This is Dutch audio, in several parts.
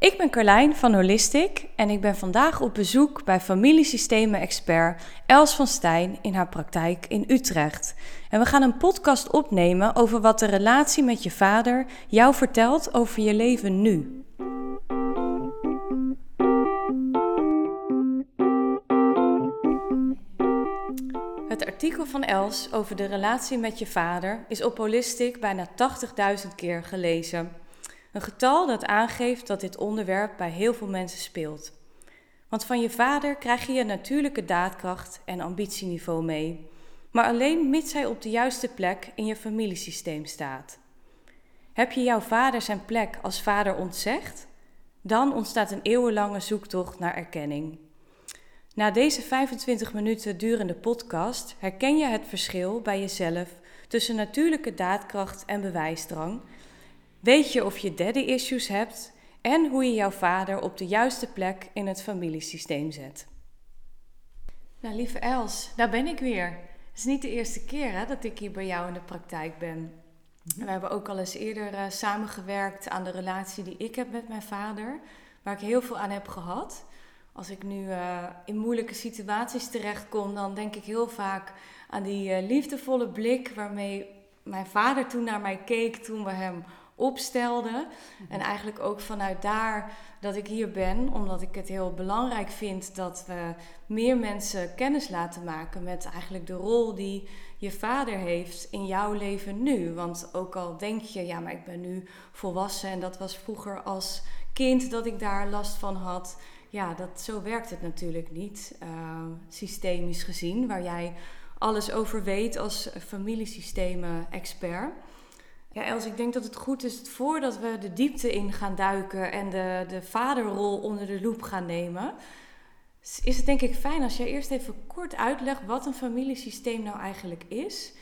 Ik ben Carlijn van Holistic en ik ben vandaag op bezoek bij familiesystemen-expert Els van Stijn in haar praktijk in Utrecht. En we gaan een podcast opnemen over wat de relatie met je vader jou vertelt over je leven nu. Het artikel van Els over de relatie met je vader is op Holistic bijna 80.000 keer gelezen. Een getal dat aangeeft dat dit onderwerp bij heel veel mensen speelt. Want van je vader krijg je je natuurlijke daadkracht en ambitieniveau mee, maar alleen mits hij op de juiste plek in je familiesysteem staat. Heb je jouw vader zijn plek als vader ontzegd? Dan ontstaat een eeuwenlange zoektocht naar erkenning. Na deze 25 minuten durende podcast herken je het verschil bij jezelf tussen natuurlijke daadkracht en bewijsdrang Weet je of je daddy issues hebt en hoe je jouw vader op de juiste plek in het familiesysteem zet. Nou, lieve Els, daar ben ik weer. Het is niet de eerste keer hè, dat ik hier bij jou in de praktijk ben. We hebben ook al eens eerder uh, samengewerkt aan de relatie die ik heb met mijn vader, waar ik heel veel aan heb gehad. Als ik nu uh, in moeilijke situaties terechtkom, dan denk ik heel vaak aan die uh, liefdevolle blik waarmee mijn vader toen naar mij keek toen we hem opstelde. En eigenlijk ook vanuit daar dat ik hier ben, omdat ik het heel belangrijk vind dat we meer mensen kennis laten maken met eigenlijk de rol die je vader heeft in jouw leven nu. Want ook al denk je, ja, maar ik ben nu volwassen en dat was vroeger als kind dat ik daar last van had. Ja, dat, zo werkt het natuurlijk niet, uh, systemisch gezien, waar jij alles over weet als familiesystemen-expert. Ja, Els, ik denk dat het goed is voordat we de diepte in gaan duiken en de, de vaderrol onder de loep gaan nemen, is het denk ik fijn als jij eerst even kort uitlegt wat een familiesysteem nou eigenlijk is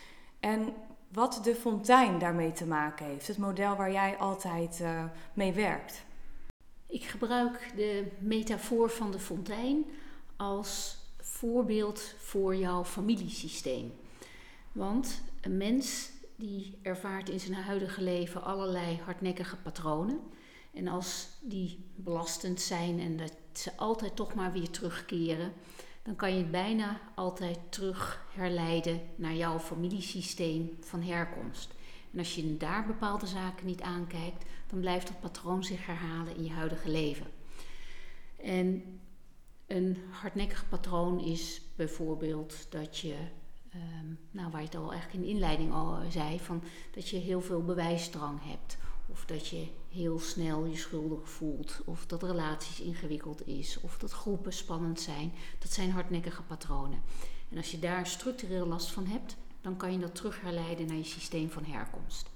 en wat de fontein daarmee te maken heeft. Het model waar jij altijd uh, mee werkt. Ik gebruik de metafoor van de fontein als voorbeeld voor jouw familiesysteem. Want een mens die ervaart in zijn huidige leven allerlei hardnekkige patronen. En als die belastend zijn en dat ze altijd toch maar weer terugkeren, dan kan je het bijna altijd terug herleiden naar jouw familiesysteem van herkomst. En als je daar bepaalde zaken niet aankijkt, dan blijft dat patroon zich herhalen in je huidige leven. En een hardnekkig patroon is bijvoorbeeld dat je Ehm, nou, waar je het al eigenlijk in de inleiding al eh, zei, van dat je heel veel bewijsdrang hebt. Of dat je heel snel je schuldig voelt. Of dat relaties ingewikkeld is. Of dat groepen spannend zijn. Dat zijn hardnekkige patronen. En als je daar structureel last van hebt, dan kan je dat terug herleiden naar je systeem van herkomst.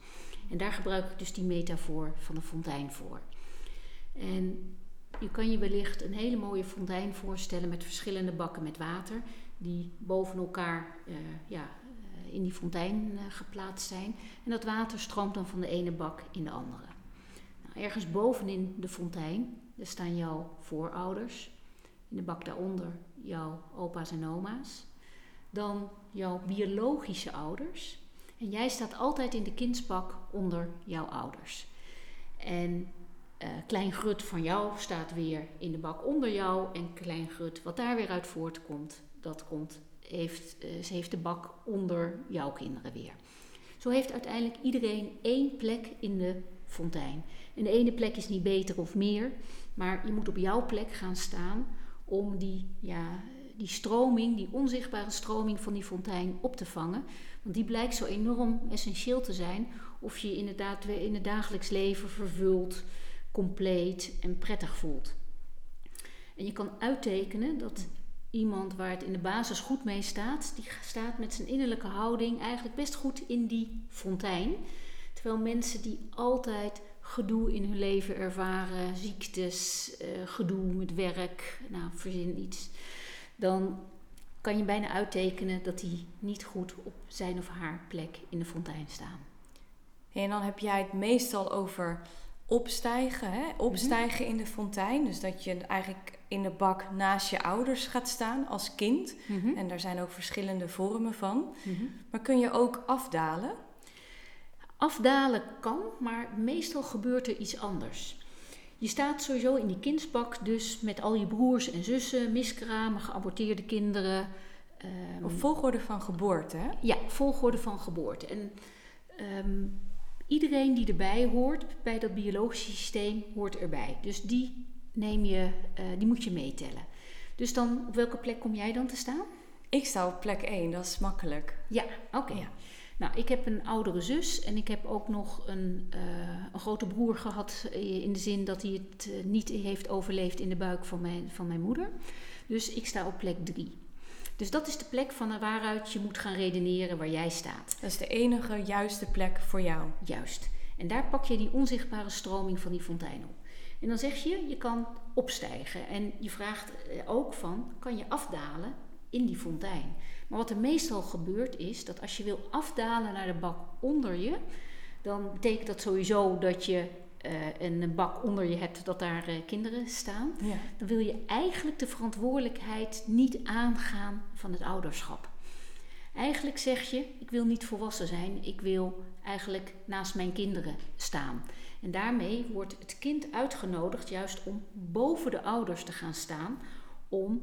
En daar gebruik ik dus die metafoor van de fontein voor. En je kan je wellicht een hele mooie fontein voorstellen met verschillende bakken met water die boven elkaar uh, ja, uh, in die fontein uh, geplaatst zijn. En dat water stroomt dan van de ene bak in de andere. Nou, ergens bovenin de fontein daar staan jouw voorouders. In de bak daaronder jouw opa's en oma's. Dan jouw biologische ouders. En jij staat altijd in de kindsbak onder jouw ouders. En klein grut van jou staat weer in de bak onder jou. En klein grut wat daar weer uit voortkomt, dat komt, heeft, uh, ze heeft de bak onder jouw kinderen weer. Zo heeft uiteindelijk iedereen één plek in de fontein. En de ene plek is niet beter of meer, maar je moet op jouw plek gaan staan om die, ja, die stroming, die onzichtbare stroming van die fontein op te vangen. Want die blijkt zo enorm essentieel te zijn of je inderdaad in het dagelijks leven vervuld, compleet en prettig voelt. En je kan uittekenen dat iemand waar het in de basis goed mee staat, die staat met zijn innerlijke houding eigenlijk best goed in die fontein. Terwijl mensen die altijd gedoe in hun leven ervaren, ziektes, uh, gedoe met werk, nou verzin iets, dan kan je bijna uittekenen dat die niet goed op zijn of haar plek in de fontein staan. En dan heb jij het meestal over opstijgen, hè? opstijgen in de fontein. Dus dat je eigenlijk in de bak naast je ouders gaat staan als kind. Mhm. En daar zijn ook verschillende vormen van. Mhm. Maar kun je ook afdalen? Afdalen kan, maar meestal gebeurt er iets anders. Je staat sowieso in die kindsbak, dus met al je broers en zussen, miskramen, geaborteerde kinderen. Um, of volgorde van geboorte, hè? Ja, volgorde van geboorte. En ehm, iedereen die erbij hoort, bij dat biologische systeem, hoort erbij. Dus die, neem je, uh, die moet je meetellen. Dus dan, op welke plek kom jij dan te staan? Ik sta op plek 1, dat is makkelijk. Ja, oké. Ja. Nou, ik heb een oudere zus en ik heb ook nog een, uh, een grote broer gehad eh, in de zin dat hij het uh, niet heeft overleefd in de buik van mijn, van mijn moeder. Dus ik sta op plek 3. Dus dat is de plek van waaruit je moet gaan redeneren waar jij staat. Dat is de enige juiste plek voor jou. Juist. En daar pak je die onzichtbare stroming van die fontein op. En dan zeg je, je kan opstijgen. En je vraagt ook van, kan je afdalen in die fontein? Maar wat er meestal gebeurt is dat als je wil afdalen naar de bak onder je, dan betekent dat sowieso dat je uh, een bak onder je hebt dat daar uh, kinderen staan. Ja. Dan wil je eigenlijk de verantwoordelijkheid niet aangaan van het ouderschap. Eigenlijk zeg je, ik wil niet volwassen zijn, ik wil eigenlijk naast mijn kinderen staan. En daarmee wordt het kind uitgenodigd juist om boven de ouders te gaan staan, om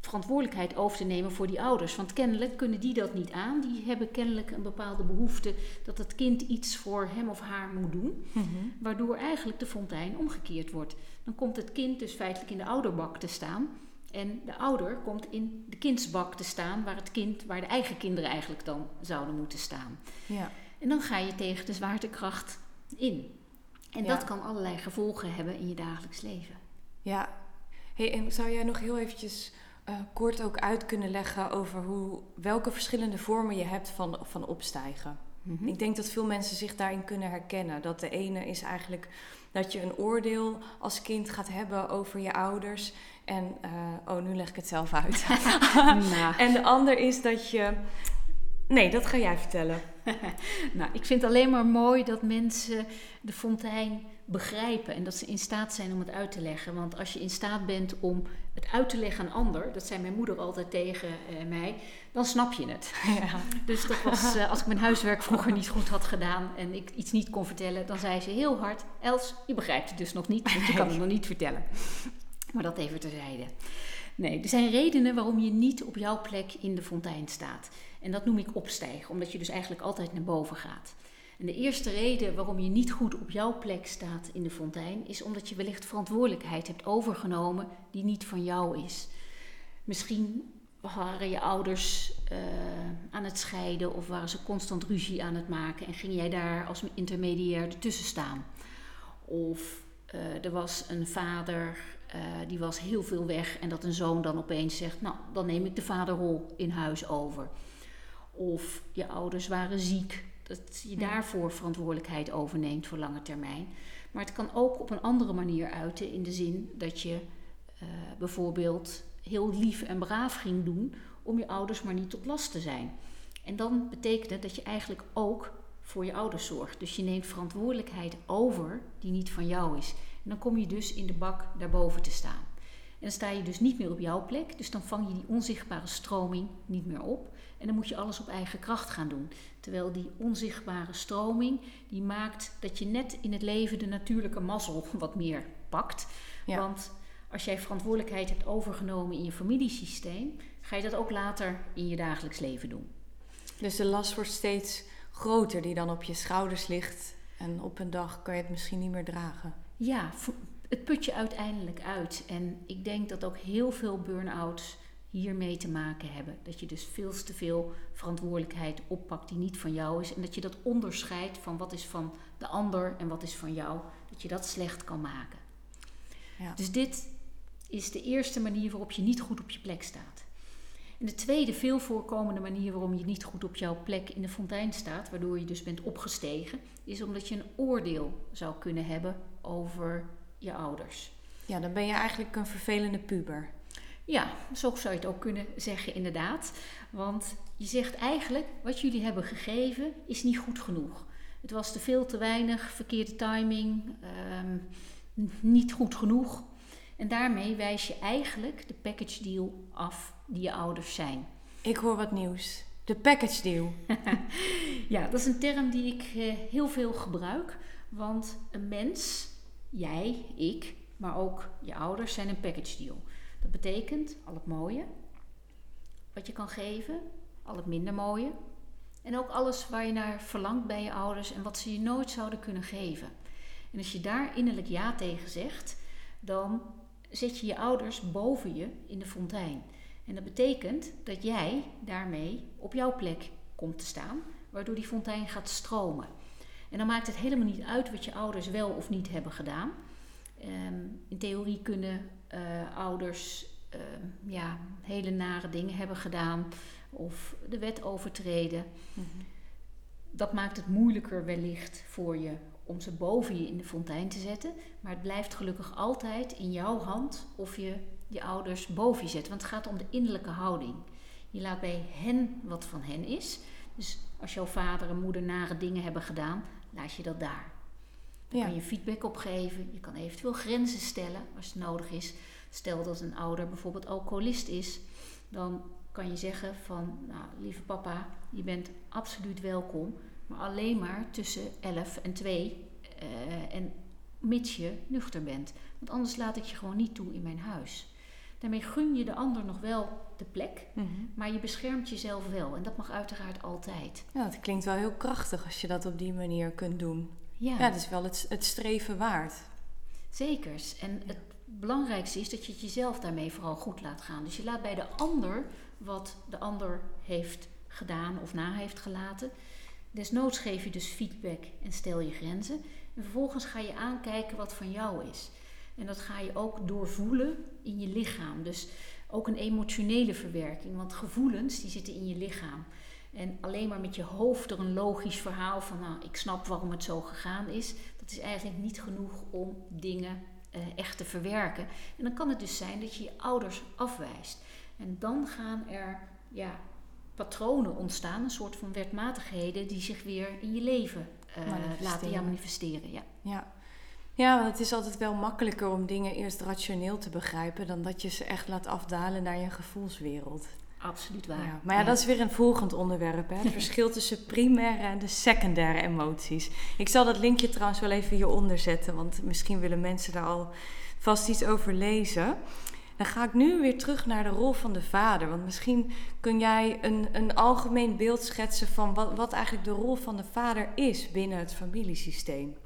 verantwoordelijkheid over te nemen voor die ouders. Want kennelijk kunnen die dat niet aan. Die hebben kennelijk een bepaalde behoefte dat het kind iets voor hem of haar moet doen. Mhm. Waardoor eigenlijk de fontein omgekeerd wordt. Dan komt het kind dus feitelijk in de ouderbak te staan. En de ouder komt in de kindsbak te staan, waar het kind, waar de eigen kinderen eigenlijk dan zouden moeten staan. Ja. En dan ga je tegen de zwaartekracht in. En dat kan allerlei gevolgen hebben in je dagelijks leven. Ja. Hey, en zou jij nog heel eventjes uh, kort ook uit kunnen leggen over hoe, welke verschillende vormen je hebt van, van opstijgen. Mhm. Ik denk dat veel mensen zich daarin kunnen herkennen. Dat de ene is eigenlijk dat je een oordeel als kind gaat hebben over je ouders. En, uh, oh, nu leg ik het zelf uit. nou. En de ander is dat je. Nee, dat ga jij vertellen. nou, ik vind het alleen maar mooi dat mensen de fontein begrijpen en dat ze in staat zijn om het uit te leggen. Want als je in staat bent om het uit te leggen aan ander, dat zei mijn moeder altijd tegen uh, mij, dan snap je het. Ja. Dus dat was, uh, als ik mijn huiswerk vroeger niet goed had gedaan en ik iets niet kon vertellen, dan zei ze heel hard: Els, je begrijpt het dus nog niet, want je kan het nog niet vertellen. Maar dat even terzijde. Nee, er zijn redenen waarom je niet op jouw plek in de fontein staat. En dat noem ik opstijgen, omdat je dus eigenlijk altijd naar boven gaat. En de eerste reden waarom je niet goed op jouw plek staat in de fontein, is omdat je wellicht verantwoordelijkheid hebt overgenomen die niet van jou is. Misschien waren je ouders uh, aan het scheiden of waren ze constant ruzie aan het maken en ging jij daar als intermediair ertussen staan. Of uh, er was een vader uh, die was heel veel weg en dat een zoon dan opeens zegt, nou dan neem ik de vaderrol in huis over. Of je ouders waren ziek dat je daarvoor verantwoordelijkheid overneemt voor lange termijn. Maar het kan ook op een andere manier uiten, in de zin dat je uh, bijvoorbeeld heel lief en braaf ging doen om je ouders maar niet tot last te zijn. En dan betekent het dat je eigenlijk ook voor je ouders zorgt. Dus je neemt verantwoordelijkheid over die niet van jou is. En dan kom je dus in de bak daarboven te staan. En dan sta je dus niet meer op jouw plek, dus dan vang je die onzichtbare stroming niet meer op. En dan moet je alles op eigen kracht gaan doen. Terwijl die onzichtbare stroming, die maakt dat je net in het leven de natuurlijke mazzel wat meer pakt. Want als jij verantwoordelijkheid hebt overgenomen in je familiesysteem, ga je dat ook later in je dagelijks leven doen. Dus de last wordt steeds groter die dan op je schouders ligt. En op een dag kan je het misschien niet meer dragen. Ja, het put je uiteindelijk uit. En ik denk dat ook heel veel burn-outs hiermee te maken hebben. Dat je dus veel te veel verantwoordelijkheid oppakt die niet van jou is. En dat je dat onderscheidt van wat is van de ander en wat is van jou. Dat je dat slecht kan maken. Ja. Dus dit is de eerste manier waarop je niet goed op je plek staat. En de tweede veel voorkomende manier waarom je niet goed op jouw plek in de fontein staat, waardoor je dus bent opgestegen, is omdat je een oordeel zou kunnen hebben over je ouders. Ja, dan ben je eigenlijk een vervelende puber. Ja, zo zou je het ook kunnen zeggen, inderdaad. Want je zegt eigenlijk, wat jullie hebben gegeven is niet goed genoeg. Het was te veel, te weinig, verkeerde timing, ehm, niet goed genoeg. En daarmee wijs je eigenlijk de package deal af die je ouders zijn. Ik hoor wat nieuws. De package deal. ja, dat is een term die ik eh, heel veel gebruik. Want een mens jij, ik, maar ook je ouders zijn een package deal. Dat betekent al het mooie wat je kan geven, al het minder mooie. En ook alles waar je naar verlangt bij je ouders en wat ze je nooit zouden kunnen geven. En als je daar innerlijk ja tegen zegt, dan zet je je ouders boven je in de fontein. En dat betekent dat jij daarmee op jouw plek komt te staan, waardoor die fontein gaat stromen. En dan maakt het helemaal niet uit wat je ouders wel of niet hebben gedaan. Ehm, in theorie kunnen uh, ouders uh, ja, hele nare dingen hebben gedaan of de wet overtreden. Mm -hmm. Dat maakt het moeilijker wellicht voor je om ze boven je in de fontein te zetten. Maar het blijft gelukkig altijd in jouw hand of je je ouders boven je zet. Want het gaat om de innerlijke houding. Je laat bij hen wat van hen is. Dus als jouw vader en moeder nare dingen hebben gedaan, laat je dat daar. Dan ja. kan je feedback opgeven. Je kan eventueel grenzen stellen als het nodig is. Stel dat een ouder bijvoorbeeld alcoholist is, dan kan je zeggen van, nou lieve papa, je bent absoluut welkom, maar alleen maar tussen 11 en 2 uh, en mits je nuchter bent. Want anders laat ik je gewoon niet toe in mijn huis. Daarmee gun je de ander nog wel de plek, mm -hmm. maar je beschermt jezelf wel. En dat mag uiteraard altijd. Ja, dat klinkt wel heel krachtig als je dat op die manier kunt doen. Ja, ja dat is wel het, het streven waard. Zekers. En het belangrijkste is dat je het jezelf daarmee vooral goed laat gaan. Dus je laat bij de ander wat de ander heeft gedaan of na heeft gelaten. Desnoods geef je dus feedback en stel je grenzen. En vervolgens ga je aankijken wat van jou is. En dat ga je ook doorvoelen in je lichaam. Dus ook een emotionele verwerking. Want gevoelens die zitten in je lichaam. En alleen maar met je hoofd er een logisch verhaal van, nou, ik snap waarom het zo gegaan is, dat is eigenlijk niet genoeg om dingen uh, echt te verwerken. En dan kan het dus zijn dat je je ouders afwijst. En dan gaan er ja, patronen ontstaan, een soort van wetmatigheden die zich weer in je leven uh, laten ja, manifesteren. Ja. Ja. ja, want het is altijd wel makkelijker om dingen eerst rationeel te begrijpen dan dat je ze echt laat afdalen naar je gevoelswereld. Absoluut waar. Ja, maar ja, dat is weer een volgend onderwerp. Hè? Het verschil tussen primaire en de secundaire emoties. Ik zal dat linkje trouwens wel even hieronder zetten, want misschien willen mensen daar al vast iets over lezen. Dan ga ik nu weer terug naar de rol van de vader. Want misschien kun jij een, een algemeen beeld schetsen van wat, wat eigenlijk de rol van de vader is binnen het familiesysteem.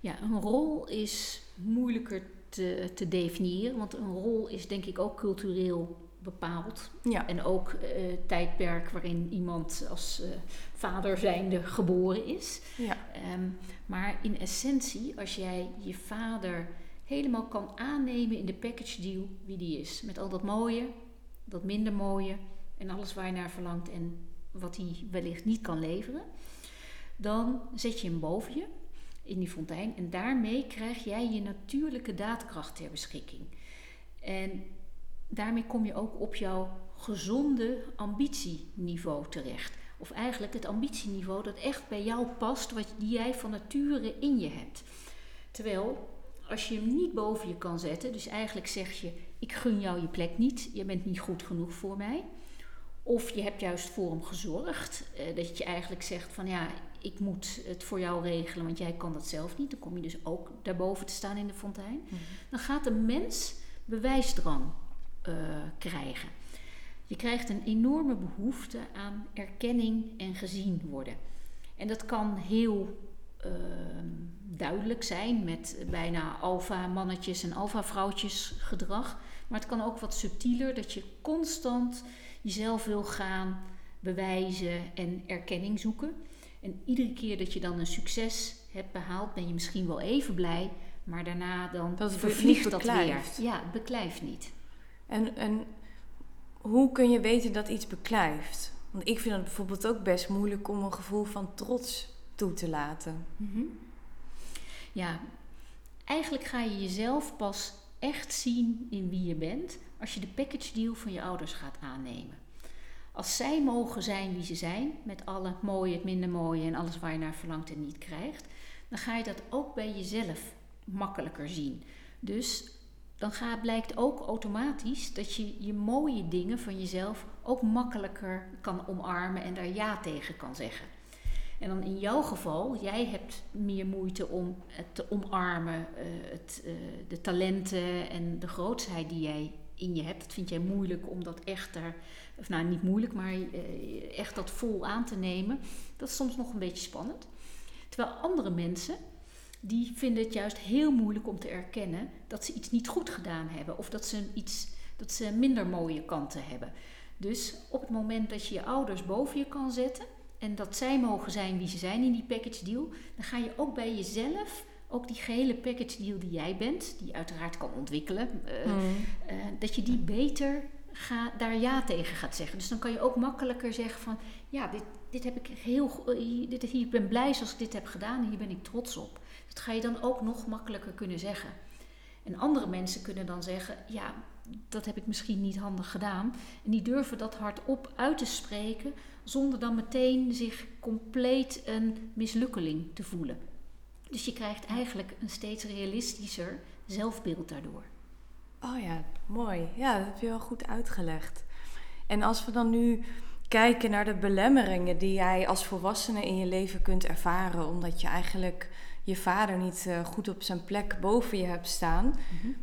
Ja, een rol is moeilijker te, te definiëren, want een rol is denk ik ook cultureel bepaald. Ja. En ook uh, tijdperk waarin iemand als uh, vader zijnde geboren is. Ja. Um, maar in essentie, als jij je vader helemaal kan aannemen in de package deal wie die is. Met al dat mooie, dat minder mooie en alles waar je naar verlangt en wat hij wellicht niet kan leveren. Dan zet je hem boven je in die fontein en daarmee krijg jij je natuurlijke daadkracht ter beschikking. En daarmee kom je ook op jouw gezonde ambitieniveau terecht. Of eigenlijk het ambitieniveau dat echt bij jou past, wat die jij van nature in je hebt. Terwijl als je hem niet boven je kan zetten, dus eigenlijk zeg je: Ik gun jou je plek niet, je bent niet goed genoeg voor mij. Of je hebt juist voor hem gezorgd, eh, dat je eigenlijk zegt: van ja, ik moet het voor jou regelen, want jij kan dat zelf niet. Dan kom je dus ook daarboven te staan in de fontein. Mhm. Dan gaat een mens bewijsdrang uh, krijgen. Je krijgt een enorme behoefte aan erkenning en gezien worden. En dat kan heel uh, duidelijk zijn met bijna alfa-mannetjes en alfa-vrouwtjes gedrag. Maar het kan ook wat subtieler, dat je constant jezelf wil gaan bewijzen en erkenning zoeken. En iedere keer dat je dan een succes hebt behaald, ben je misschien wel even blij, maar daarna dan dat vervliegt dat weer. Ja, het beklijft niet. En, en hoe kun je weten dat iets beklijft? Want ik vind het bijvoorbeeld ook best moeilijk om een gevoel van trots toe te laten. Mm Ja, eigenlijk ga je jezelf pas echt zien in wie je bent als je de package deal van je ouders gaat aannemen. Als zij mogen zijn wie ze zijn, met alle mooie, het minder mooie en alles waar je naar verlangt en niet krijgt, dan ga je dat ook bij jezelf makkelijker zien. Dus dan gaat, blijkt ook automatisch dat je je mooie dingen van jezelf ook makkelijker kan omarmen en daar ja tegen kan zeggen. En dan in jouw geval, jij hebt meer moeite om het te omarmen, uh, het, uh, de talenten en de grootsheid die jij in je hebt. Dat vind jij moeilijk om dat echt daar, of nou niet moeilijk, maar uh, echt dat vol aan te nemen. Dat is soms nog een beetje spannend. Terwijl andere mensen, die vinden het juist heel moeilijk om te erkennen dat ze iets niet goed gedaan hebben of dat ze, iets, dat ze minder mooie kanten hebben. Dus op het moment dat je je ouders boven je kan zetten en dat zij mogen zijn wie ze zijn in die package deal, dan ga je ook bij jezelf ook die gehele package deal die jij bent, die je uiteraard kan ontwikkelen, uh, dat je die beter ga, daar ja tegen gaat zeggen. Dus dan kan je ook makkelijker zeggen van ja, dit, dit heb ik heel uh, dit, hier, ik ben blij zoals ik dit heb gedaan en hier ben ik trots op. Dat ga je dan ook nog makkelijker kunnen zeggen. En andere mensen kunnen dan zeggen, ja, dat heb ik misschien niet handig gedaan. En die durven dat hardop uit te spreken, zonder dan meteen zich compleet een mislukkeling te voelen. Dus je krijgt eigenlijk een steeds realistischer zelfbeeld daardoor. Oh ja, mooi. Ja, dat heb je wel goed uitgelegd. En als we dan nu kijken naar de belemmeringen die jij als volwassene in je leven kunt ervaren, omdat je eigenlijk je vader niet uh, goed op zijn plek boven je hebt staan. Mm -hmm.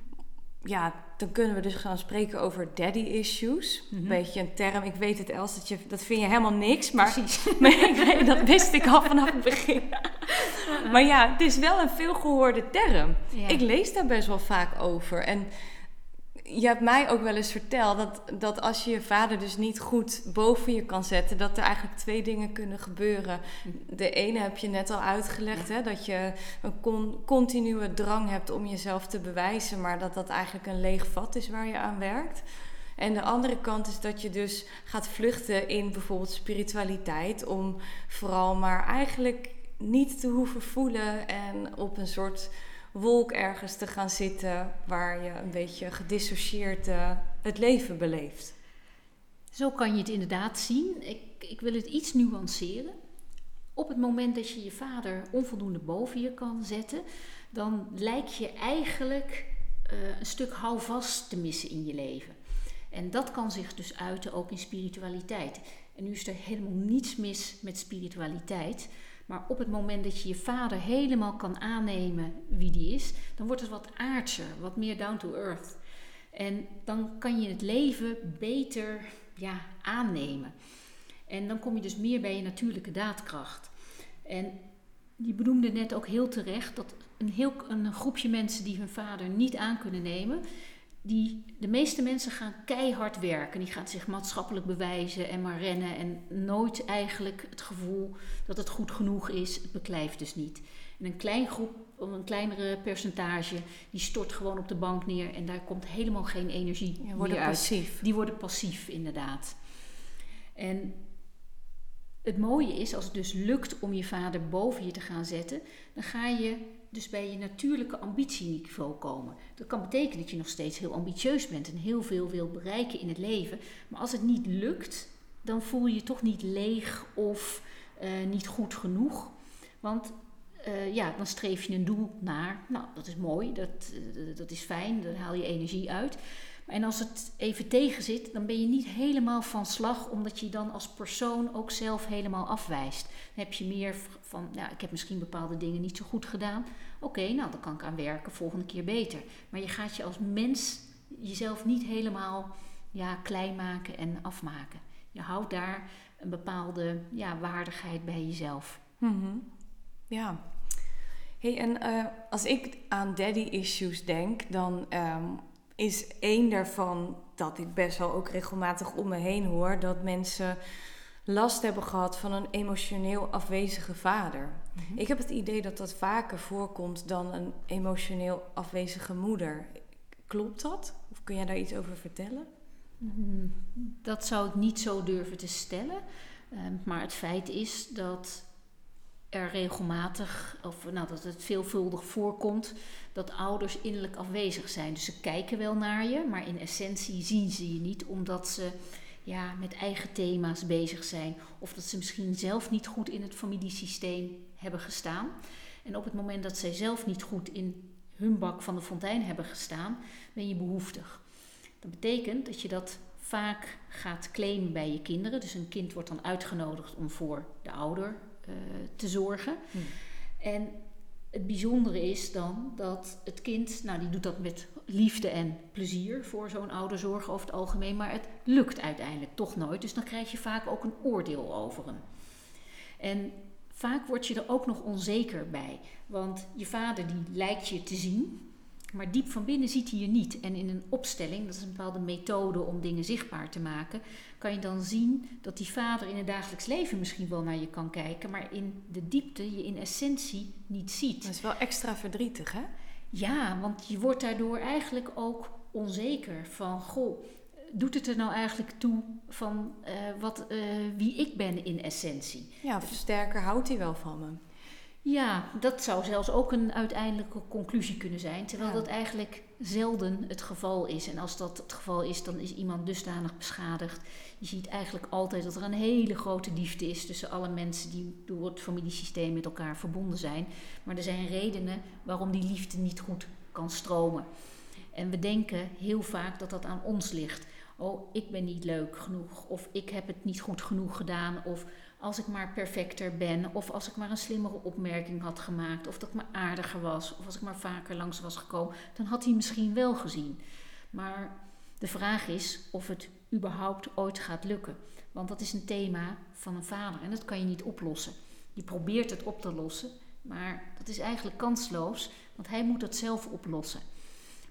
Ja, dan kunnen we dus gaan spreken over daddy issues. Mm -hmm. Een beetje een term, ik weet het Els, dat, je, dat vind je helemaal niks. Maar, maar dat wist ik al vanaf het begin. maar ja, het is wel een veelgehoorde term. Ja. Ik lees daar best wel vaak over. En je hebt mij ook wel eens verteld dat, dat als je je vader dus niet goed boven je kan zetten, dat er eigenlijk twee dingen kunnen gebeuren. De ene heb je net al uitgelegd, hè, dat je een con, continue drang hebt om jezelf te bewijzen, maar dat dat eigenlijk een leeg vat is waar je aan werkt. En de andere kant is dat je dus gaat vluchten in bijvoorbeeld spiritualiteit, om vooral maar eigenlijk niet te hoeven voelen en op een soort wolk ergens te gaan zitten waar je een beetje gedissocieerd uh, het leven beleeft. Zo kan je het inderdaad zien. Ik, ik wil het iets nuanceren. Op het moment dat je je vader onvoldoende boven je kan zetten, dan lijkt je eigenlijk uh, een stuk houvast te missen in je leven. En dat kan zich dus uiten ook in spiritualiteit. En nu is er helemaal niets mis met spiritualiteit. Maar op het moment dat je je vader helemaal kan aannemen wie die is, dan wordt het wat aardser, wat meer down to earth. En dan kan je het leven beter ja, aannemen. En dan kom je dus meer bij je natuurlijke daadkracht. En je benoemde net ook heel terecht dat een, heel, een groepje mensen die hun vader niet aan kunnen nemen, die, de meeste mensen gaan keihard werken. Die gaan zich maatschappelijk bewijzen en maar rennen. En nooit eigenlijk het gevoel dat het goed genoeg is. Het beklijft dus niet. En een klein groep, een kleinere percentage, die stort gewoon op de bank neer. En daar komt helemaal geen energie Die worden meer passief. uit. Die worden passief, inderdaad. En het mooie is, als het dus lukt om je vader boven je te gaan zetten, dan ga je dus bij je natuurlijke ambitieniveau komen. Dat kan betekenen dat je nog steeds heel ambitieus bent en heel veel wil bereiken in het leven. Maar als het niet lukt, dan voel je je toch niet leeg of uh, niet goed genoeg. Want uh, ja, dan streef je een doel naar. Nou, dat is mooi, dat, uh, dat is fijn, daar haal je energie uit. En als het even tegen zit, dan ben je niet helemaal van slag, omdat je dan als persoon ook zelf helemaal afwijst. Dan heb je meer van, ja, ik heb misschien bepaalde dingen niet zo goed gedaan. Oké, nou dan kan ik aan werken, volgende keer beter. Maar je gaat je als mens jezelf niet helemaal ja, klein maken en afmaken. Je houdt daar een bepaalde ja, waardigheid bij jezelf. Mm. Ja. Hey, en uh, als ik aan daddy issues denk, dan um, is één daarvan dat ik best wel ook regelmatig om me heen hoor dat mensen last hebben gehad van een emotioneel afwezige vader. Mm -hmm. Ik heb het idee dat dat vaker voorkomt dan een emotioneel afwezige moeder. Klopt dat? Of kun jij daar iets over vertellen? Mm, dat zou ik niet zo durven te stellen. Uh, maar het feit is dat er regelmatig, of nou, dat het veelvuldig voorkomt, dat ouders innerlijk afwezig zijn. Dus ze kijken wel naar je, maar in essentie zien ze je niet, omdat ze ja, met eigen thema's bezig zijn. Of dat ze misschien zelf niet goed in het familiesysteem hebben gestaan. En op het moment dat zij zelf niet goed in hun bak van de fontein hebben gestaan, ben je behoeftig. Dat betekent dat je dat vaak gaat claimen bij je kinderen. Dus een kind wordt dan uitgenodigd om voor de ouder te zorgen. Hm. En het bijzondere is dan dat het kind, nou die doet dat met liefde en plezier voor zo'n ouderzorg over het algemeen, maar het lukt uiteindelijk toch nooit. Dus dan krijg je vaak ook een oordeel over hem. En vaak word je er ook nog onzeker bij, want je vader die lijkt je te zien, maar diep van binnen ziet hij je niet. En in een opstelling, dat is een bepaalde methode om dingen zichtbaar te maken, kan je dan zien dat die vader in het dagelijks leven misschien wel naar je kan kijken, maar in de diepte je in essentie niet ziet. Dat is wel extra verdrietig, hè? Ja, want je wordt daardoor eigenlijk ook onzeker van, goh, doet het er nou eigenlijk toe van uh, wat, uh, wie ik ben in essentie? Ja, sterker houdt hij wel van me. Ja, dat zou zelfs ook een uiteindelijke conclusie kunnen zijn, terwijl Ja. dat eigenlijk zelden het geval is. En als dat het geval is, dan is iemand dusdanig beschadigd. Je ziet eigenlijk altijd dat er een hele grote liefde is tussen alle mensen die door het familiesysteem met elkaar verbonden zijn. Maar er zijn redenen waarom die liefde niet goed kan stromen. En we denken heel vaak dat dat aan ons ligt. Oh, ik ben niet leuk genoeg, of ik heb het niet goed genoeg gedaan, of als ik maar perfecter ben, of als ik maar een slimmere opmerking had gemaakt, of dat ik maar aardiger was, of als ik maar vaker langs was gekomen, dan had hij misschien wel gezien. Maar de vraag is of het überhaupt ooit gaat lukken. Want dat is een thema van een vader en dat kan je niet oplossen. Je probeert het op te lossen, maar dat is eigenlijk kansloos, want hij moet het zelf oplossen.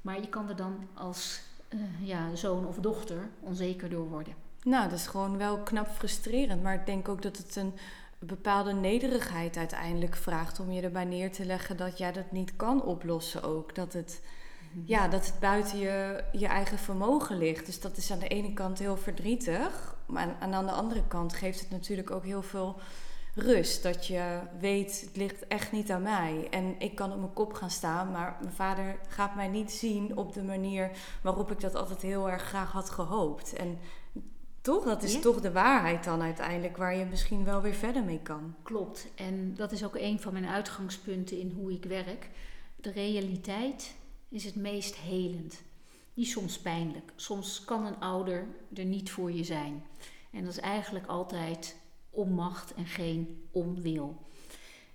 Maar je kan er dan als eh, ja, zoon of dochter onzeker door worden. Nou, dat is gewoon wel knap frustrerend. Maar ik denk ook dat het een bepaalde nederigheid uiteindelijk vraagt om je erbij neer te leggen dat jij dat niet kan oplossen ook. Dat het, ja, dat het buiten je, je eigen vermogen ligt. Dus dat is aan de ene kant heel verdrietig. Maar aan, aan de andere kant geeft het natuurlijk ook heel veel rust. Dat je weet, het ligt echt niet aan mij. En ik kan op mijn kop gaan staan, maar mijn vader gaat mij niet zien op de manier waarop ik dat altijd heel erg graag had gehoopt. En toch, dat is Ja. toch de waarheid dan uiteindelijk, waar je misschien wel weer verder mee kan. Klopt. En dat is ook een van mijn uitgangspunten in hoe ik werk. De realiteit is het meest helend. Die is soms pijnlijk. Soms kan een ouder er niet voor je zijn. En dat is eigenlijk altijd onmacht en geen onwil.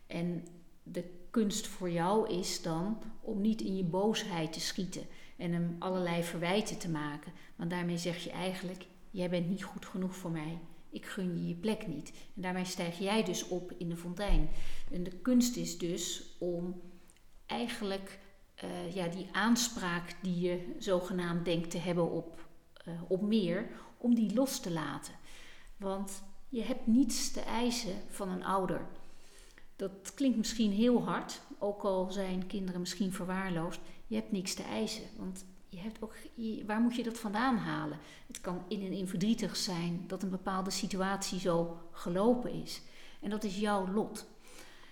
En de kunst voor jou is dan om niet in je boosheid te schieten en hem allerlei verwijten te maken. Want daarmee zeg je eigenlijk: jij bent niet goed genoeg voor mij. Ik gun je je plek niet. En daarmee stijg jij dus op in de fontein. En de kunst is dus om eigenlijk eh, ja, die aanspraak die je zogenaamd denkt te hebben op, eh, op meer, om die los te laten. Want je hebt niets te eisen van een ouder. Dat klinkt misschien heel hard, ook al zijn kinderen misschien verwaarloosd. Je hebt niks te eisen, want je hebt ook, waar moet je dat vandaan halen? Het kan in en in verdrietig zijn dat een bepaalde situatie zo gelopen is. En dat is jouw lot.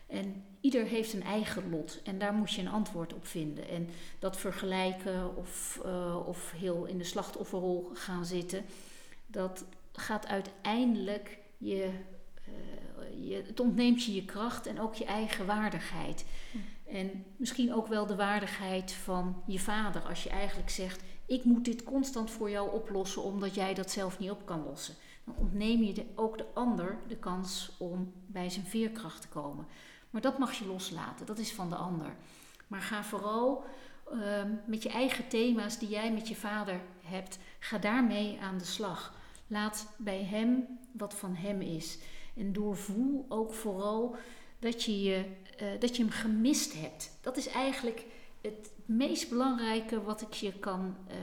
En ieder heeft een eigen lot en daar moet je een antwoord op vinden. En dat vergelijken of, eh, of heel in de slachtofferrol gaan zitten, dat gaat uiteindelijk je, eh, je, het ontneemt je je kracht en ook je eigen waardigheid. En misschien ook wel de waardigheid van je vader als je eigenlijk zegt: Ik moet dit constant voor jou oplossen omdat jij dat zelf niet op kan lossen. Dan ontneem je ook de ander de kans om bij zijn veerkracht te komen. Maar dat mag je loslaten, dat is van de ander. Maar ga vooral ehm, met je eigen thema's die jij met je vader hebt, ga daarmee aan de slag. Laat bij hem wat van hem is. En doorvoel ook vooral dat je, je, eh, dat je hem gemist hebt. Dat is eigenlijk het meest belangrijke wat ik, je kan, eh,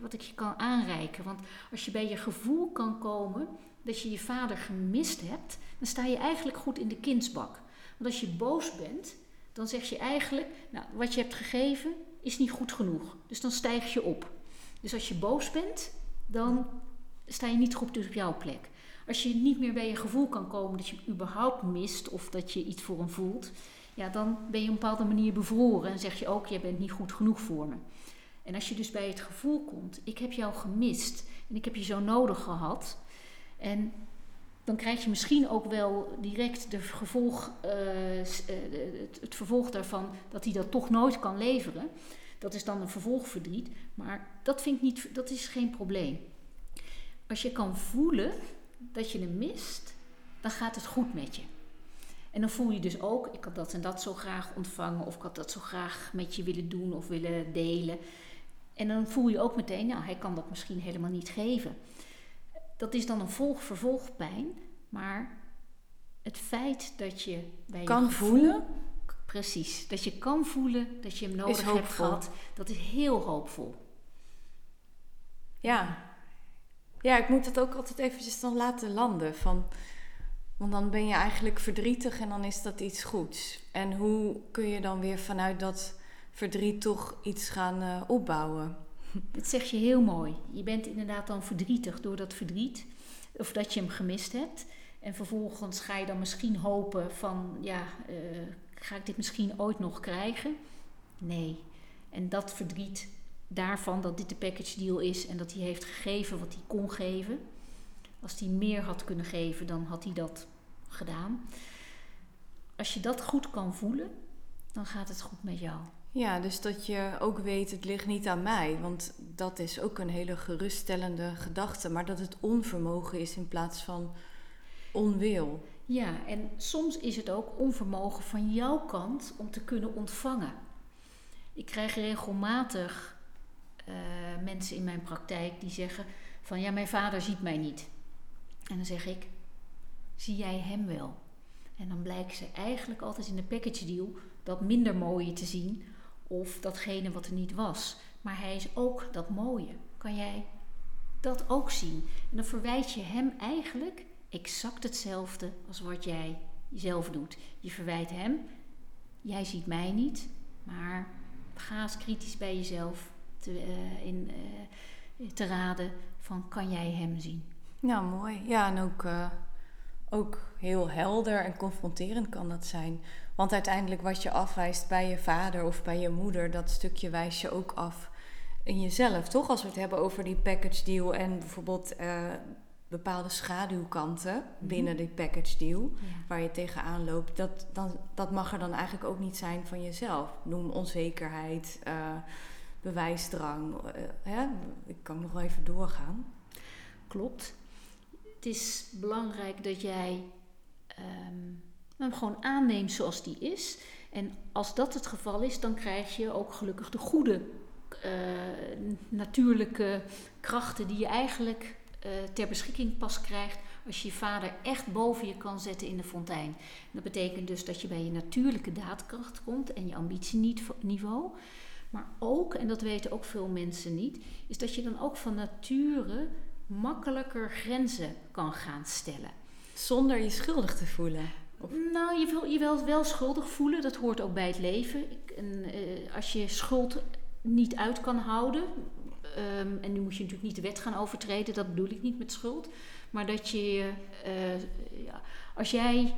wat ik je kan aanreiken. Want als je bij je gevoel kan komen dat je je vader gemist hebt, dan sta je eigenlijk goed in de kindsbak. Want als je boos bent, dan zeg je eigenlijk, nou, wat je hebt gegeven is niet goed genoeg. Dus dan stijg je op. Dus als je boos bent, dan sta je niet goed op jouw plek. Als je niet meer bij je gevoel kan komen dat je überhaupt mist of dat je iets voor hem voelt, ja, dan ben je op een bepaalde manier bevroren en zeg je ook, jij bent niet goed genoeg voor me. En als je dus bij het gevoel komt, ik heb jou gemist en ik heb je zo nodig gehad. En dan krijg je misschien ook wel direct de gevolg, eh, eh, het, het vervolg daarvan dat hij dat toch nooit kan leveren. Dat is dan een vervolgverdriet. Maar dat, vind ik niet, dat is geen probleem. Als je kan voelen dat je hem mist, dan gaat het goed met je. En dan voel je dus ook, ik had dat en dat zo graag ontvangen, of ik had dat zo graag met je willen doen of willen delen. En dan voel je ook meteen, nou, hij kan dat misschien helemaal niet geven. Dat is dan een volg-vervolgpijn, maar het feit dat je bij kan je voelen. Precies, dat je kan voelen dat je hem nodig hebt gehad, dat is heel hoopvol. Ja. Ja, ik moet dat ook altijd eventjes dan laten landen. Van, want dan ben je eigenlijk verdrietig en dan is dat iets goeds. En hoe kun je dan weer vanuit dat verdriet toch iets gaan uh, opbouwen? Dat zeg je heel mooi. Je bent inderdaad dan verdrietig door dat verdriet. Of dat je hem gemist hebt. En vervolgens ga je dan misschien hopen van, ja, uh, ga ik dit misschien ooit nog krijgen? Nee. En dat verdriet daarvan dat dit de package deal is en dat hij heeft gegeven wat hij kon geven. Als hij meer had kunnen geven, dan had hij dat gedaan. Als je dat goed kan voelen, dan gaat het goed met jou. Ja, dus dat je ook weet, het ligt niet aan mij. Want dat is ook een hele geruststellende gedachte. Maar dat het onvermogen is in plaats van onwil. Ja, en soms is het ook onvermogen van jouw kant om te kunnen ontvangen. Ik krijg regelmatig uh, mensen in mijn praktijk die zeggen van ja, mijn vader ziet mij niet. En dan zeg ik, zie jij hem wel? En dan blijkt ze eigenlijk altijd in de package deal dat minder mooie te zien of datgene wat er niet was. Maar hij is ook dat mooie. Kan jij dat ook zien? En dan verwijt je hem eigenlijk exact hetzelfde als wat jij zelf doet. Je verwijt hem, jij ziet mij niet, maar ga eens kritisch bij jezelf te, uh, in, uh, te raden van kan jij hem zien? Nou, mooi. Ja, en ook, uh, ook heel helder en confronterend kan dat zijn. Want uiteindelijk wat je afwijst bij je vader of bij je moeder, dat stukje wijs je ook af in jezelf, toch? Als we het hebben over die package deal en bijvoorbeeld bepaalde schaduwkanten mhm. binnen die package deal, waar je tegenaan loopt, dat, dan, dat mag er dan eigenlijk ook niet zijn van jezelf. Noem onzekerheid, uh, bewijsdrang. Uh, hè? Ik kan nog wel even doorgaan. Klopt. Het is belangrijk dat jij um, hem gewoon aanneemt zoals die is. En als dat het geval is, dan krijg je ook gelukkig de goede uh, natuurlijke krachten die je eigenlijk uh, ter beschikking pas krijgt als je je vader echt boven je kan zetten in de fontein. Dat betekent dus dat je bij je natuurlijke daadkracht komt en je ambitieniveau. Maar ook, en dat weten ook veel mensen niet, is dat je dan ook van nature makkelijker grenzen kan gaan stellen. Zonder je schuldig te voelen. Of? Nou, je wil je wel, wel schuldig voelen, dat hoort ook bij het leven. Ik, en, uh, als je schuld niet uit kan houden, um, en nu moet je natuurlijk niet de wet gaan overtreden, dat bedoel ik niet met schuld, maar dat je, uh, ja, als jij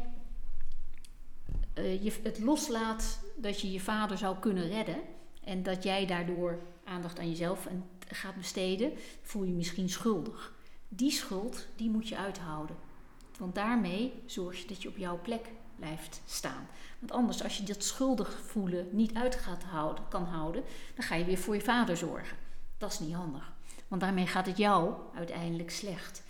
uh, je het loslaat dat je je vader zou kunnen redden, en dat jij daardoor aandacht aan jezelf gaat besteden, voel je, misschien schuldig. Die schuld, die moet je uithouden. Want daarmee zorg je dat je op jouw plek blijft staan. Want anders, als je dat schuldig voelen niet uit gaat houden, kan houden, dan ga je weer voor je vader zorgen. Dat is niet handig. Want daarmee gaat het jou uiteindelijk slecht.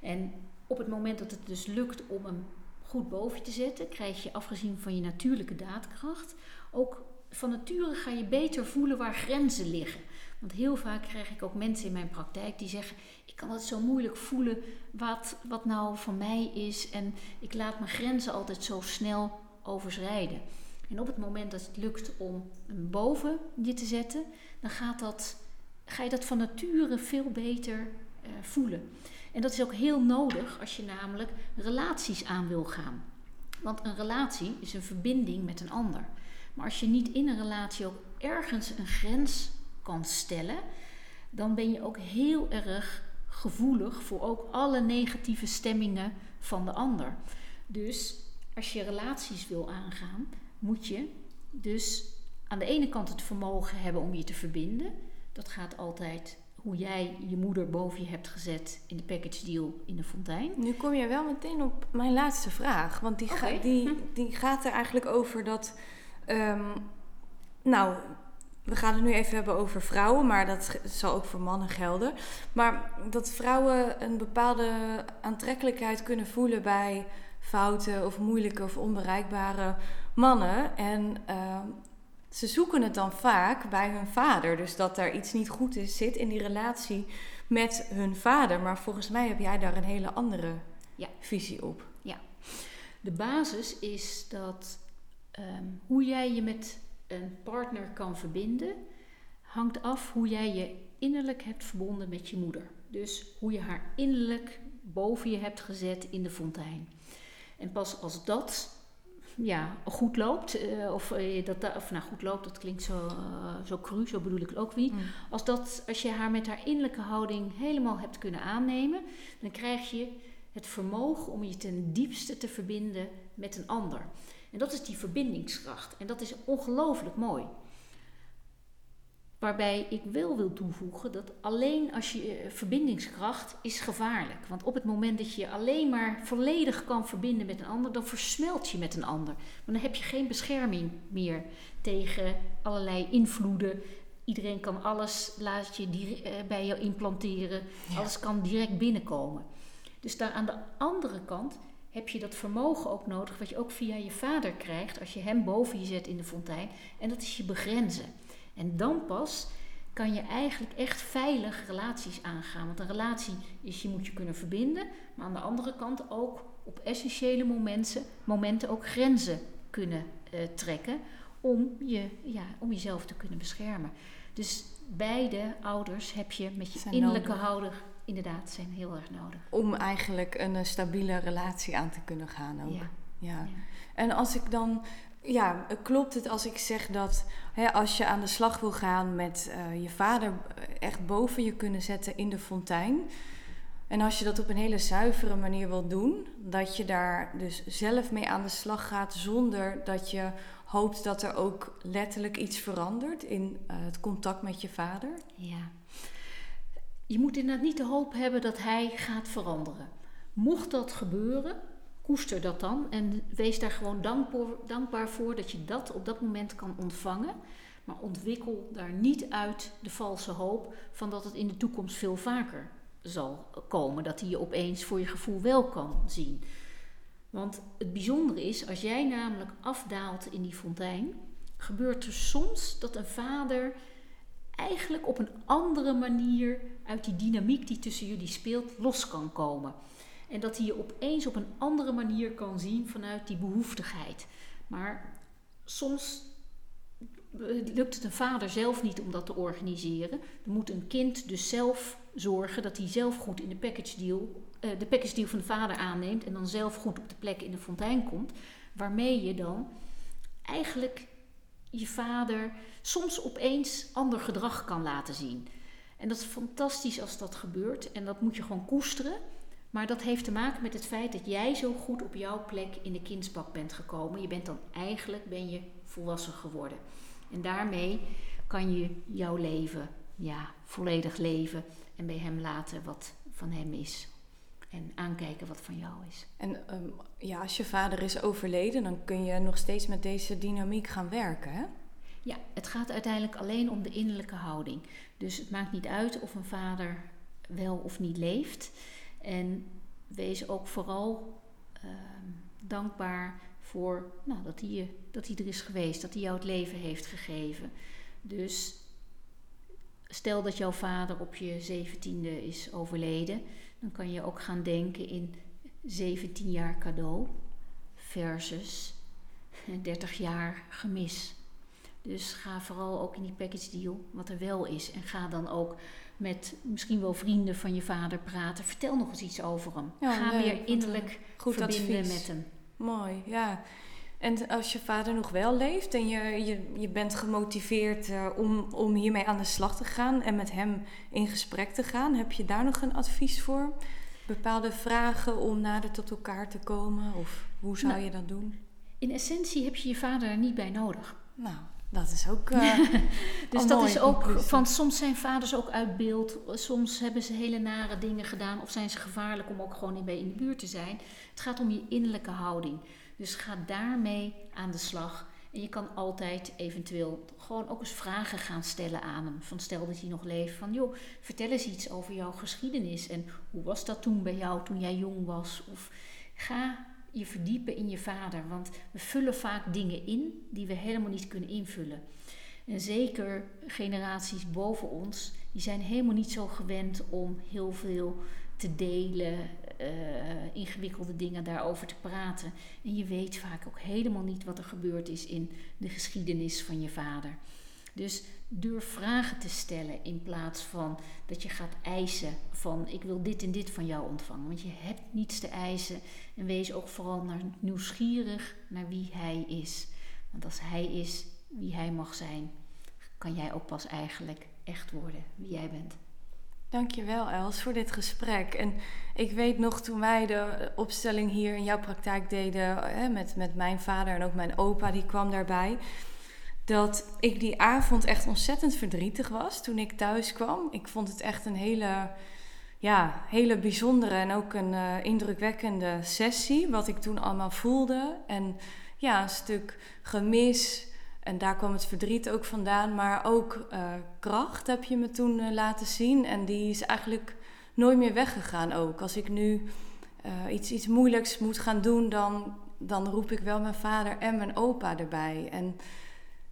En op het moment dat het dus lukt om hem goed boven je te zetten, krijg je afgezien van je natuurlijke daadkracht ook van nature ga je beter voelen waar grenzen liggen. Want heel vaak krijg ik ook mensen in mijn praktijk die zeggen: Ik kan het zo moeilijk voelen wat, wat nou van mij is. En ik laat mijn grenzen altijd zo snel overschrijden. En op het moment dat het lukt om hem boven je te zetten, dan gaat dat, ga je dat van nature veel beter uh, voelen. En dat is ook heel nodig als je namelijk relaties aan wil gaan. Want een relatie is een verbinding met een ander. Maar als je niet in een relatie ook ergens een grens kan stellen, dan ben je ook heel erg gevoelig voor ook alle negatieve stemmingen van de ander. Dus als je relaties wil aangaan, moet je dus aan de ene kant het vermogen hebben om je te verbinden. Dat gaat altijd hoe jij je moeder boven je hebt gezet in de package deal in de fontein. Nu kom je wel meteen op mijn laatste vraag. Want die, okay. die, die gaat er eigenlijk over dat Um, nou, we gaan het nu even hebben over vrouwen, maar dat zal ook voor mannen gelden. Maar dat vrouwen een bepaalde aantrekkelijkheid kunnen voelen bij foute of moeilijke of onbereikbare mannen. En ehm, ze zoeken het dan vaak bij hun vader. Dus dat er iets niet goed is, zit in die relatie met hun vader. Maar volgens mij heb jij daar een hele andere Ja. visie op. Ja, de basis is dat ehm, hoe jij je met een partner kan verbinden, hangt af hoe jij je innerlijk hebt verbonden met je moeder. Dus hoe je haar innerlijk boven je hebt gezet in de fontein. En pas als dat ja, goed loopt, eh, of, eh, dat, da- of nou goed loopt, dat klinkt zo, eh, zo cru, zo bedoel ik het ook niet. Als, dat, als je haar met haar innerlijke houding helemaal hebt kunnen aannemen, dan krijg je het vermogen om je ten diepste te verbinden met een ander. En dat is die verbindingskracht. En dat is ongelooflijk mooi. Waarbij ik wel wil toevoegen dat alleen als je eh, verbindingskracht is gevaarlijk. Want op het moment dat je je alleen maar volledig kan verbinden met een ander, dan versmelt je met een ander. Maar dan heb je geen bescherming meer tegen allerlei invloeden. Iedereen kan alles, laat je eh, bij je implanteren. Ja. Alles kan direct binnenkomen. Dus daar aan de andere kant heb je dat vermogen ook nodig, wat je ook via je vader krijgt als je hem boven je zet in de fontein. En dat is je begrenzen. En dan pas kan je eigenlijk echt veilig relaties aangaan. Want een relatie is, je moet je kunnen verbinden, maar aan de andere kant ook op essentiële momenten, momenten ook grenzen kunnen eh, trekken om, je, ja, om jezelf te kunnen beschermen. Dus beide ouders heb je met je Zijn innerlijke nodig. Inderdaad, zijn heel erg nodig. Om eigenlijk een eh, stabiele relatie aan te kunnen gaan ook. Ja. Ja. En als ik dan, ja, klopt het als ik zeg dat hè, als je aan de slag wil gaan met eh, je vader echt boven je kunnen zetten in de fontein. En als je dat op een hele zuivere manier wil doen, dat je daar dus zelf mee aan de slag gaat zonder dat je hoopt dat er ook letterlijk iets verandert in eh, het contact met je vader. Ja. Je moet inderdaad niet de hoop hebben dat hij gaat veranderen. Mocht dat gebeuren, koester dat dan en wees daar gewoon dankbaar, voor dat je dat op dat moment kan ontvangen. Maar ontwikkel daar niet uit de valse hoop van dat het in de toekomst veel vaker zal komen. Dat hij je opeens voor je gevoel wel kan zien. Want het bijzondere is, als jij namelijk afdaalt in die fontein, gebeurt er soms dat een vader eigenlijk op een andere manier uit die dynamiek die tussen jullie speelt los kan komen. En dat hij je opeens op een andere manier kan zien vanuit die behoeftigheid. Maar soms eh, lukt het een vader zelf niet om dat te organiseren. Dan moet een kind dus zelf zorgen dat hij zelf goed in de package deal, eh, de package deal van de vader aanneemt en dan zelf goed op de plek in de fontein komt. Waarmee je dan eigenlijk je vader soms opeens ander gedrag kan laten zien. En dat is fantastisch als dat gebeurt. En dat moet je gewoon koesteren. Maar dat heeft te maken met het feit dat jij zo goed op jouw plek in de kindsbak bent gekomen. Je bent dan eigenlijk ben je volwassen geworden. En daarmee kan je jouw leven ja, volledig leven en bij hem laten wat van hem is. En aankijken wat van jou is. En ehm, ja, als je vader is overleden, dan kun je nog steeds met deze dynamiek gaan werken, hè? Ja, het gaat uiteindelijk alleen om de innerlijke houding. Dus het maakt niet uit of een vader wel of niet leeft. En wees ook vooral ehm, dankbaar voor nou, dat, hij je, dat hij er is geweest, dat hij jou het leven heeft gegeven. Dus stel dat jouw vader op je zeventiende is overleden, dan kan je ook gaan denken in 17 jaar cadeau versus 30 jaar gemis. Dus ga vooral ook in die package deal wat er wel is. En ga dan ook met misschien wel vrienden van je vader praten. Vertel nog eens iets over hem. Ja, ga leuk, weer innerlijk Goed verbinden advies. met hem. Mooi, ja. En als je vader nog wel leeft en je, je, je bent gemotiveerd eh, om, om hiermee aan de slag te gaan en met hem in gesprek te gaan, heb je daar nog een advies voor? Bepaalde vragen om nader tot elkaar te komen? Of hoe zou Nou, je dat doen? In essentie heb je je vader er niet bij nodig. Nou, dat is ook. eh, Dus dat is ook conclusie. van soms zijn vaders ook uit beeld, soms hebben ze hele nare dingen gedaan of zijn ze gevaarlijk om ook gewoon bij in de buurt te zijn. Het gaat om je innerlijke houding. Dus ga daarmee aan de slag. En je kan altijd eventueel gewoon ook eens vragen gaan stellen aan hem. Van stel dat hij nog leeft, van joh, vertel eens iets over jouw geschiedenis. En hoe was dat toen bij jou toen jij jong was? Of ga je verdiepen in je vader. Want we vullen vaak dingen in die we helemaal niet kunnen invullen. En zeker generaties boven ons, die zijn helemaal niet zo gewend om heel veel te delen, uh, ingewikkelde dingen daarover te praten. En je weet vaak ook helemaal niet wat er gebeurd is in de geschiedenis van je vader. Dus durf vragen te stellen in plaats van dat je gaat eisen van ik wil dit en dit van jou ontvangen. Want je hebt niets te eisen en wees ook vooral nieuwsgierig naar wie hij is. Want als hij is wie hij mag zijn, kan jij ook pas eigenlijk echt worden wie jij bent. Dankjewel Els voor dit gesprek. En ik weet nog toen wij de opstelling hier in jouw praktijk deden hè, met, met mijn vader en ook mijn opa, die kwam daarbij. Dat ik die avond echt ontzettend verdrietig was toen ik thuis kwam. Ik vond het echt een hele, ja, hele bijzondere en ook een uh, indrukwekkende sessie. Wat ik toen allemaal voelde. En ja, een stuk gemis en daar kwam het verdriet ook vandaan. Maar ook uh, kracht heb je me toen uh, laten zien. En die is eigenlijk nooit meer weggegaan ook. Als ik nu uh, iets, iets moeilijks moet gaan doen, dan, dan roep ik wel mijn vader en mijn opa erbij. En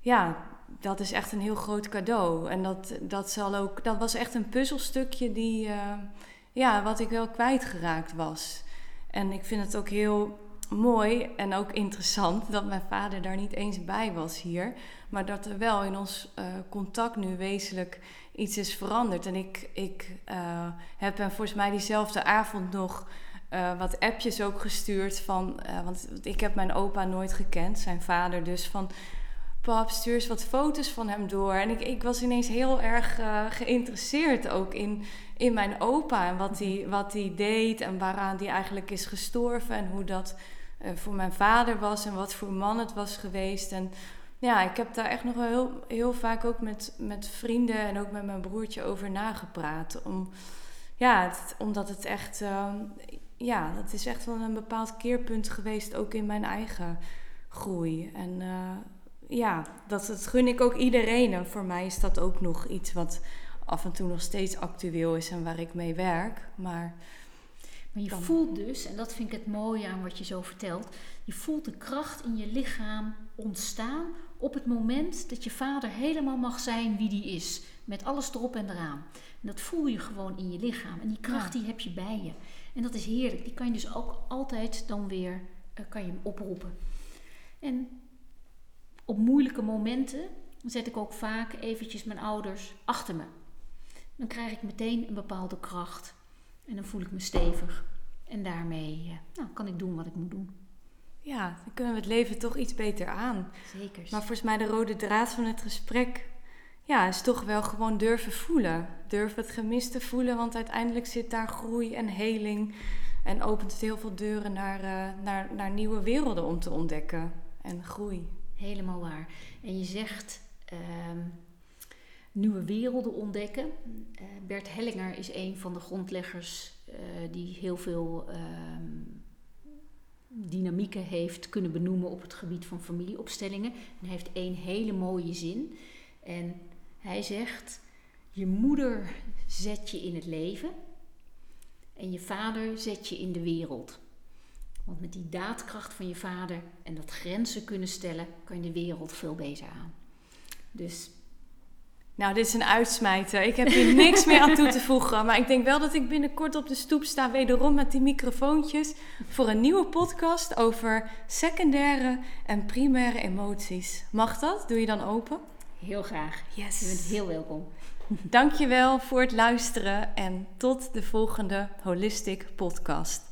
ja, dat is echt een heel groot cadeau. En dat, dat, zal ook, dat was echt een puzzelstukje die, ja, wat ik wel kwijtgeraakt was. En ik vind het ook heel mooi en ook interessant dat mijn vader daar niet eens bij was hier. Maar dat er wel in ons uh, contact nu wezenlijk iets is veranderd. En ik, ik uh, heb hem volgens mij diezelfde avond nog uh, wat appjes ook gestuurd van... want ik heb mijn opa nooit gekend, zijn vader dus van... Pap, stuur eens wat foto's van hem door. En ik, ik was ineens heel erg geïnteresseerd ook in, in mijn opa. En wat hij, wat hij deed en waaraan hij eigenlijk is gestorven. En hoe dat voor mijn vader was en wat voor man het was geweest. En ja, ik heb daar echt nog wel heel, heel vaak ook met, met vrienden en ook met mijn broertje over nagepraat. Om, ja, omdat het echt, uh, ja, dat is echt wel een bepaald keerpunt geweest, ook in mijn eigen groei. En uh, ja, dat, dat gun ik ook iedereen. En voor mij is dat ook nog iets wat af en toe nog steeds actueel is en waar ik mee werk. Maar maar je voelt dus, en dat vind ik het mooie aan wat je zo vertelt, je voelt de kracht in je lichaam ontstaan op het moment dat je vader helemaal mag zijn wie die is. Met alles erop en eraan. En dat voel je gewoon in je lichaam. En die kracht die heb je bij je. En dat is heerlijk. Die kan je dus ook altijd dan weer uh, kan je hem oproepen. En op moeilijke momenten zet ik ook vaak eventjes mijn ouders achter me. Dan krijg ik meteen een bepaalde kracht. En dan voel ik me stevig. En daarmee uh, nou, kan ik doen wat ik moet doen. Ja, dan kunnen we het leven toch iets beter aan. Zeker. Maar volgens mij de rode draad van het gesprek ja, is toch wel gewoon durven voelen. Durf het gemiste voelen, want uiteindelijk zit daar groei en heling. En opent het heel veel deuren naar, uh, naar, naar nieuwe werelden om te ontdekken. En groei. Helemaal waar. En je zegt, uh, nieuwe werelden ontdekken. Uh, Bert Hellinger is een van de grondleggers uh, die heel veel uh, dynamieken heeft kunnen benoemen op het gebied van familieopstellingen. En hij heeft één hele mooie zin. En hij zegt: Je moeder zet je in het leven en je vader zet je in de wereld. Want met die daadkracht van je vader en dat grenzen kunnen stellen, kan je de wereld veel beter aan. Dus nou, dit is een uitsmijter. Ik heb hier niks meer aan toe te voegen. Maar ik denk wel dat ik binnenkort op de stoep sta, wederom met die microfoontjes, voor een nieuwe podcast over secundaire en primaire emoties. Mag dat? Doe je dan open? Heel graag. Yes. Je bent heel welkom. Dankjewel voor het luisteren en tot de volgende Holistic Podcast.